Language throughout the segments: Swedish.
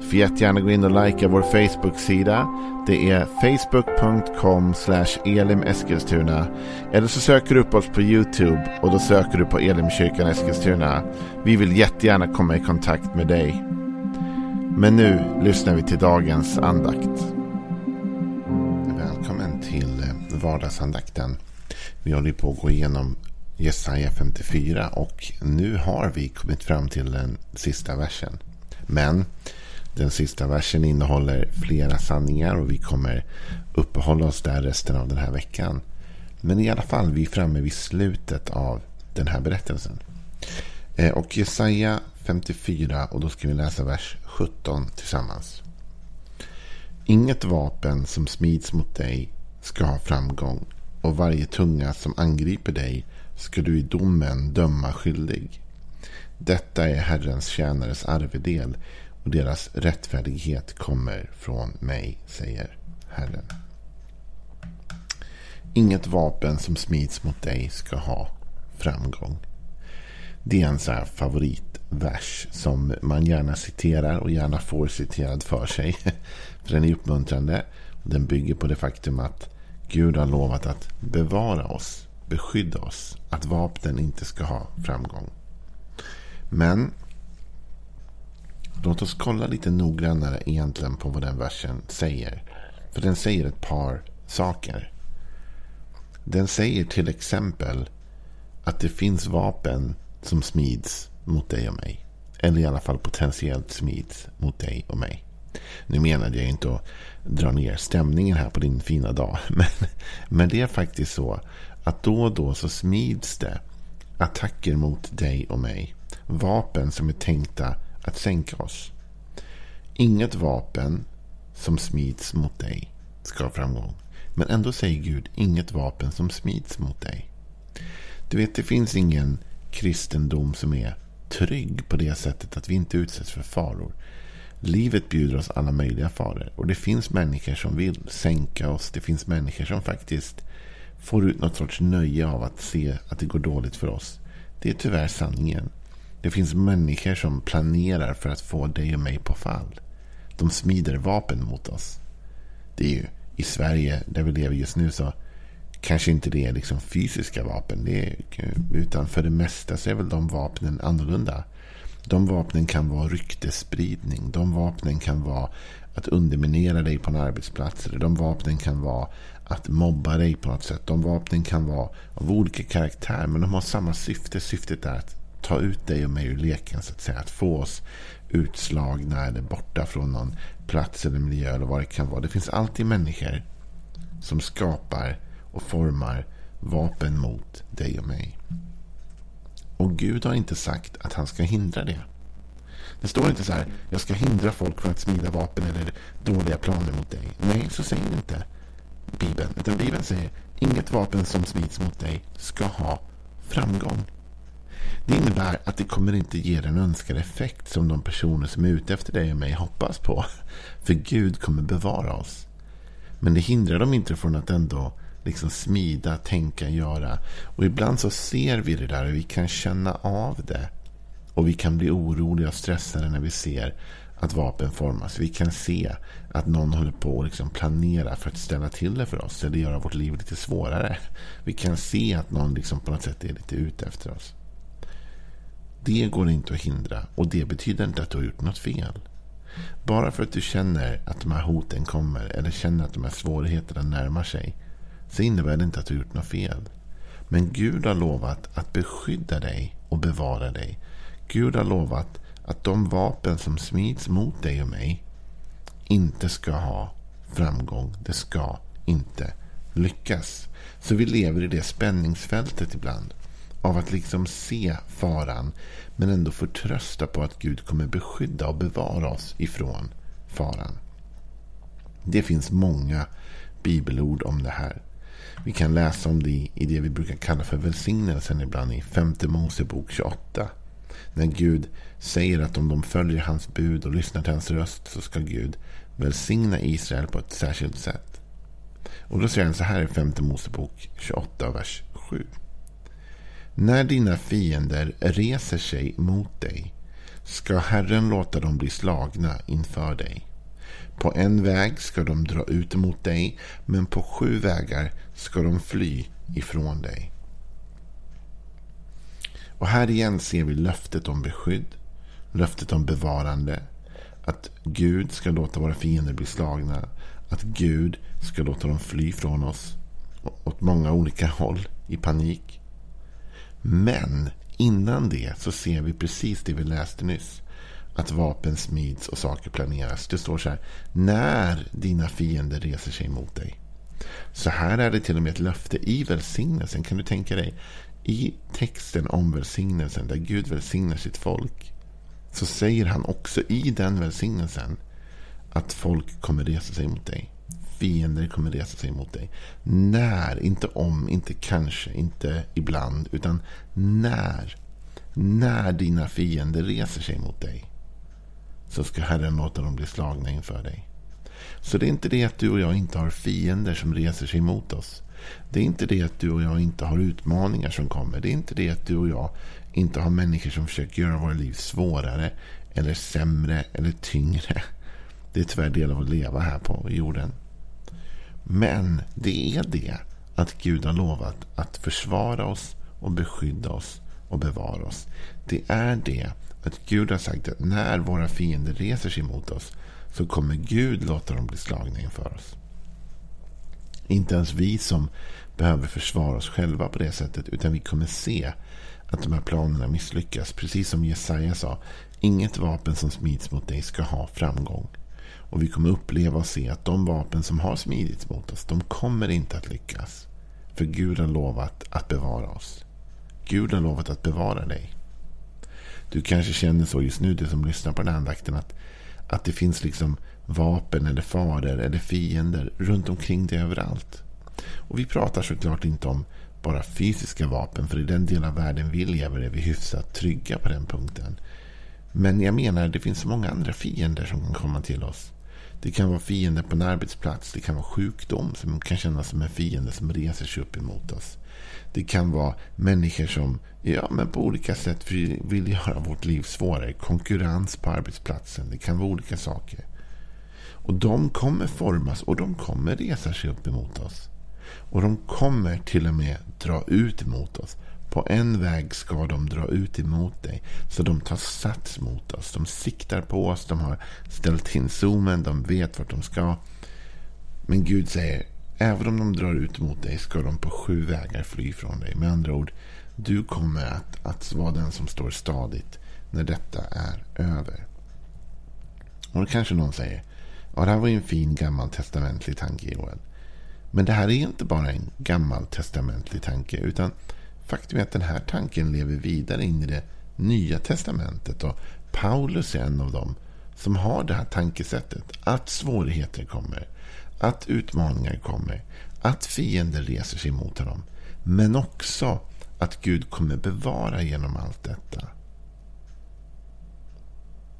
Du får jättegärna gå in och likea vår Facebook-sida. Det är facebook.com elimeskilstuna. Eller så söker du upp oss på YouTube och då söker du på Elimkyrkan Eskilstuna. Vi vill jättegärna komma i kontakt med dig. Men nu lyssnar vi till dagens andakt. Välkommen till eh, vardagsandakten. Vi håller på att gå igenom Jesaja 54 och nu har vi kommit fram till den sista versen. Men den sista versen innehåller flera sanningar och vi kommer uppehålla oss där resten av den här veckan. Men i alla fall, vi är framme vid slutet av den här berättelsen. Eh, och Jesaja 54 och då ska vi läsa vers 17 tillsammans. Inget vapen som smids mot dig ska ha framgång och varje tunga som angriper dig ska du i domen döma skyldig. Detta är Herrens tjänares arvedel och deras rättfärdighet kommer från mig, säger Herren. Inget vapen som smids mot dig ska ha framgång. Det är en så favoritvers som man gärna citerar och gärna får citerad för sig. För den är uppmuntrande. Den bygger på det faktum att Gud har lovat att bevara oss, beskydda oss, att vapnen inte ska ha framgång. Men Låt oss kolla lite noggrannare egentligen på vad den versen säger. För den säger ett par saker. Den säger till exempel att det finns vapen som smids mot dig och mig. Eller i alla fall potentiellt smids mot dig och mig. Nu menade jag inte att dra ner stämningen här på din fina dag. Men, men det är faktiskt så att då och då så smids det attacker mot dig och mig. Vapen som är tänkta att sänka oss. Inget vapen som smids mot dig ska ha framgång. Men ändå säger Gud inget vapen som smids mot dig. Du vet, det finns ingen kristendom som är trygg på det sättet att vi inte utsätts för faror. Livet bjuder oss alla möjliga faror. Och det finns människor som vill sänka oss. Det finns människor som faktiskt får ut något sorts nöje av att se att det går dåligt för oss. Det är tyvärr sanningen. Det finns människor som planerar för att få dig och mig på fall. De smider vapen mot oss. Det är ju i Sverige, där vi lever just nu, så kanske inte det är liksom fysiska vapen. Det är, eh, utan för det mesta så är väl de vapnen annorlunda. De vapnen kan vara ryktesspridning. De vapnen kan vara att underminera dig på en arbetsplats. Eller de vapnen kan vara att mobba dig på något sätt. De vapnen kan vara av olika karaktär. Men de har samma syfte. Syftet är att ta ut dig och mig ur leken. så att säga. Att få oss utslagna eller borta från någon plats eller miljö eller vad det kan vara. Det finns alltid människor som skapar och formar vapen mot dig och mig. Och Gud har inte sagt att han ska hindra det. Det står inte så här, jag ska hindra folk från att smida vapen eller dåliga planer mot dig. Nej, så säger inte Bibeln. Utan Bibeln säger, inget vapen som smids mot dig ska ha framgång. Det innebär att det kommer inte ge den önskade effekt som de personer som är ute efter dig och mig hoppas på. För Gud kommer bevara oss. Men det hindrar dem inte från att ändå liksom smida, tänka, göra. Och ibland så ser vi det där och vi kan känna av det. Och vi kan bli oroliga och stressade när vi ser att vapen formas. Vi kan se att någon håller på att liksom planera för att ställa till det för oss. Eller göra vårt liv lite svårare. Vi kan se att någon liksom på något sätt är lite ute efter oss. Det går inte att hindra och det betyder inte att du har gjort något fel. Bara för att du känner att de här hoten kommer eller känner att de här svårigheterna närmar sig så innebär det inte att du har gjort något fel. Men Gud har lovat att beskydda dig och bevara dig. Gud har lovat att de vapen som smids mot dig och mig inte ska ha framgång. Det ska inte lyckas. Så vi lever i det spänningsfältet ibland av att liksom se faran men ändå förtrösta på att Gud kommer beskydda och bevara oss ifrån faran. Det finns många bibelord om det här. Vi kan läsa om det i det vi brukar kalla för välsignelsen ibland i femte Mosebok 28. När Gud säger att om de följer hans bud och lyssnar till hans röst så ska Gud välsigna Israel på ett särskilt sätt. Och då säger han så här i femte Mosebok 28, vers 7. När dina fiender reser sig mot dig ska Herren låta dem bli slagna inför dig. På en väg ska de dra ut mot dig, men på sju vägar ska de fly ifrån dig. Och här igen ser vi löftet om beskydd, löftet om bevarande, att Gud ska låta våra fiender bli slagna, att Gud ska låta dem fly från oss åt många olika håll i panik. Men innan det så ser vi precis det vi läste nyss att vapen smids och saker planeras. Det står så här. När dina fiender reser sig mot dig. Så här är det till och med ett löfte i välsignelsen. Kan du tänka dig? I texten om välsignelsen, där Gud välsignar sitt folk. Så säger han också i den välsignelsen att folk kommer resa sig mot dig. Fiender kommer resa sig mot dig. När, inte om, inte kanske, inte ibland. Utan när. När dina fiender reser sig mot dig så ska Herren låta dem bli slagna inför dig. Så det är inte det att du och jag inte har fiender som reser sig mot oss. Det är inte det att du och jag inte har utmaningar som kommer. Det är inte det att du och jag inte har människor som försöker göra våra liv svårare eller sämre eller tyngre. Det är tyvärr del av att leva här på jorden. Men det är det att Gud har lovat att försvara oss och beskydda oss och bevara oss. Det är det att Gud har sagt att när våra fiender reser sig mot oss så kommer Gud låta dem bli slagna inför oss. Inte ens vi som behöver försvara oss själva på det sättet. Utan vi kommer se att de här planerna misslyckas. Precis som Jesaja sa. Inget vapen som smids mot dig ska ha framgång. Och vi kommer uppleva och se att de vapen som har smidits mot oss. De kommer inte att lyckas. För Gud har lovat att bevara oss. Gud har lovat att bevara dig. Du kanske känner så just nu, du som lyssnar på den här andakten, att, att det finns liksom vapen eller faror eller fiender runt omkring dig överallt. Och vi pratar såklart inte om bara fysiska vapen, för i den del av världen vi lever är vi hyfsat trygga på den punkten. Men jag menar, det finns så många andra fiender som kan komma till oss. Det kan vara fiender på en arbetsplats. Det kan vara sjukdom som kan kännas som en fiende som reser sig upp emot oss. Det kan vara människor som ja, men på olika sätt vill göra vårt liv svårare. Konkurrens på arbetsplatsen. Det kan vara olika saker. Och de kommer formas och de kommer resa sig upp emot oss. Och de kommer till och med dra ut emot oss. På en väg ska de dra ut emot dig. Så de tar sats mot oss. De siktar på oss. De har ställt in zoomen. De vet vart de ska. Men Gud säger, även om de drar ut mot dig ska de på sju vägar fly från dig. Med andra ord, du kommer att, att vara den som står stadigt när detta är över. Och då kanske någon säger, ja det här var ju en fin gammaltestamentlig tanke Joel. Men det här är inte bara en gammaltestamentlig tanke. Utan faktum är att den här tanken lever vidare in i det nya testamentet. Och Paulus är en av dem som har det här tankesättet. Att svårigheter kommer. Att utmaningar kommer. Att fiender reser sig mot honom. Men också att Gud kommer bevara genom allt detta.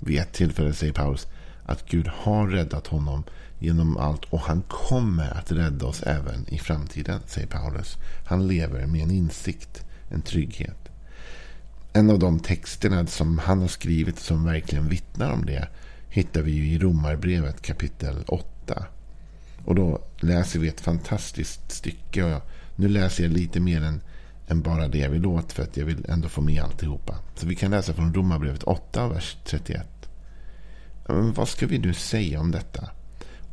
Vid ett tillfälle säger Paulus att Gud har räddat honom genom allt och han kommer att rädda oss även i framtiden, säger Paulus. Han lever med en insikt, en trygghet. En av de texterna som han har skrivit som verkligen vittnar om det hittar vi i Romarbrevet kapitel 8. Och då läser vi ett fantastiskt stycke. Och nu läser jag lite mer än, än bara det jag vill åt för att jag vill ändå få med alltihopa. Så vi kan läsa från Romarbrevet 8, vers 31. Men vad ska vi nu säga om detta?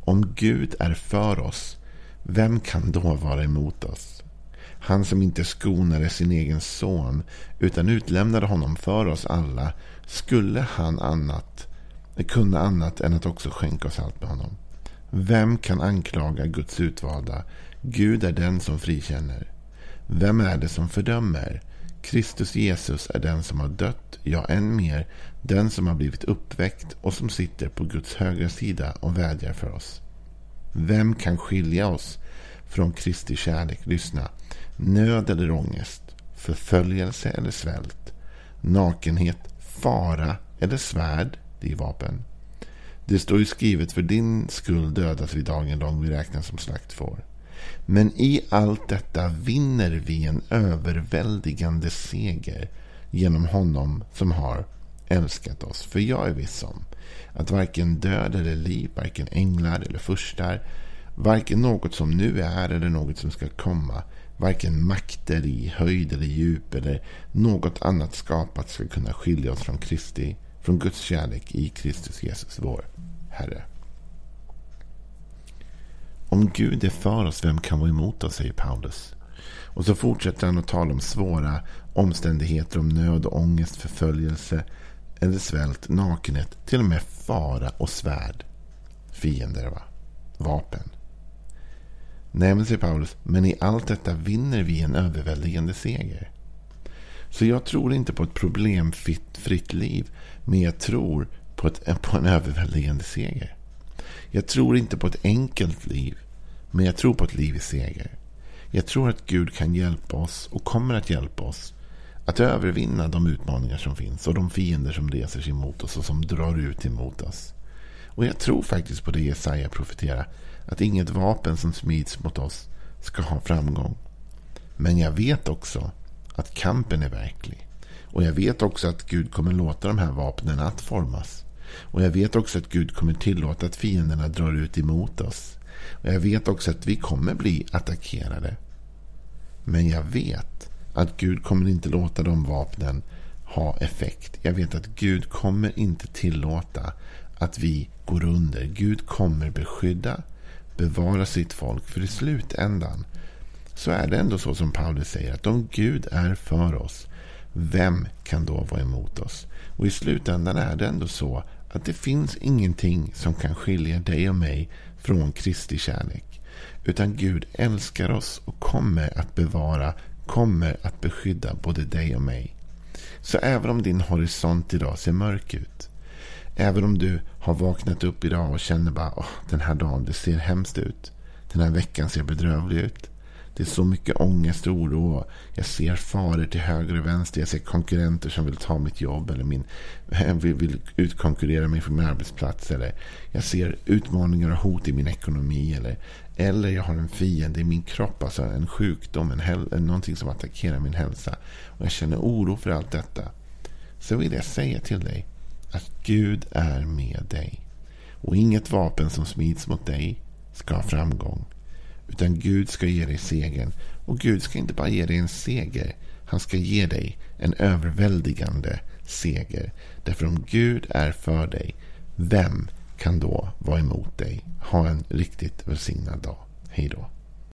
Om Gud är för oss, vem kan då vara emot oss? Han som inte skonade sin egen son utan utlämnade honom för oss alla, skulle han annat, kunna annat än att också skänka oss allt med honom? Vem kan anklaga Guds utvalda? Gud är den som frikänner. Vem är det som fördömer? Kristus Jesus är den som har dött, ja än mer, den som har blivit uppväckt och som sitter på Guds högra sida och vädjar för oss. Vem kan skilja oss från Kristi kärlek. Lyssna. Nöd eller ångest, förföljelse eller svält, nakenhet, fara eller svärd, det är vapen. Det står ju skrivet för din skull dödas vi dagen lång, vi räknas som slaktfår. Men i allt detta vinner vi en överväldigande seger genom honom som har älskat oss. För jag är viss om att varken död eller liv, varken änglar eller furstar, varken något som nu är eller något som ska komma, varken makter i höjd eller djup eller något annat skapat ska kunna skilja oss från Kristi, från Guds kärlek i Kristus Jesus vår Herre. Om Gud är för oss, vem kan vara emot oss, säger Paulus. Och så fortsätter han att tala om svåra omständigheter, om nöd och ångest, förföljelse eller svält, nakenhet, till och med fara och svärd. Fiender, va? Vapen. Nej, men säger Paulus, men i allt detta vinner vi en överväldigande seger. Så jag tror inte på ett problemfritt liv, men jag tror på, ett, på en överväldigande seger. Jag tror inte på ett enkelt liv, men jag tror på ett liv i seger. Jag tror att Gud kan hjälpa oss och kommer att hjälpa oss att övervinna de utmaningar som finns och de fiender som reser sig mot oss och som drar ut emot oss. Och jag tror faktiskt på det Jesaja profeterar. Att inget vapen som smids mot oss ska ha framgång. Men jag vet också att kampen är verklig. Och jag vet också att Gud kommer låta de här vapnen att formas. Och jag vet också att Gud kommer tillåta att fienderna drar ut emot oss. Och jag vet också att vi kommer bli attackerade. Men jag vet att Gud kommer inte låta de vapnen ha effekt. Jag vet att Gud kommer inte tillåta att vi går under. Gud kommer beskydda, bevara sitt folk. För i slutändan så är det ändå så som Paulus säger att om Gud är för oss, vem kan då vara emot oss? Och i slutändan är det ändå så att det finns ingenting som kan skilja dig och mig från Kristi kärlek. Utan Gud älskar oss och kommer att bevara, kommer att beskydda både dig och mig. Så även om din horisont idag ser mörk ut. Även om du har vaknat upp idag och känner bara att den här dagen det ser hemskt ut. Den här veckan ser bedrövlig ut. Det är så mycket ångest och oro. Jag ser faror till höger och vänster. Jag ser konkurrenter som vill ta mitt jobb. Eller min, vill, vill utkonkurrera mig från min arbetsplats. Eller jag ser utmaningar och hot i min ekonomi. Eller, eller jag har en fiende i min kropp. Alltså en sjukdom. En häl, någonting som attackerar min hälsa. Och jag känner oro för allt detta. Så vill jag säga till dig att Gud är med dig. Och inget vapen som smids mot dig ska ha framgång. Utan Gud ska ge dig segern. Och Gud ska inte bara ge dig en seger. Han ska ge dig en överväldigande seger. Därför om Gud är för dig, vem kan då vara emot dig? Ha en riktigt välsignad dag. Hej då.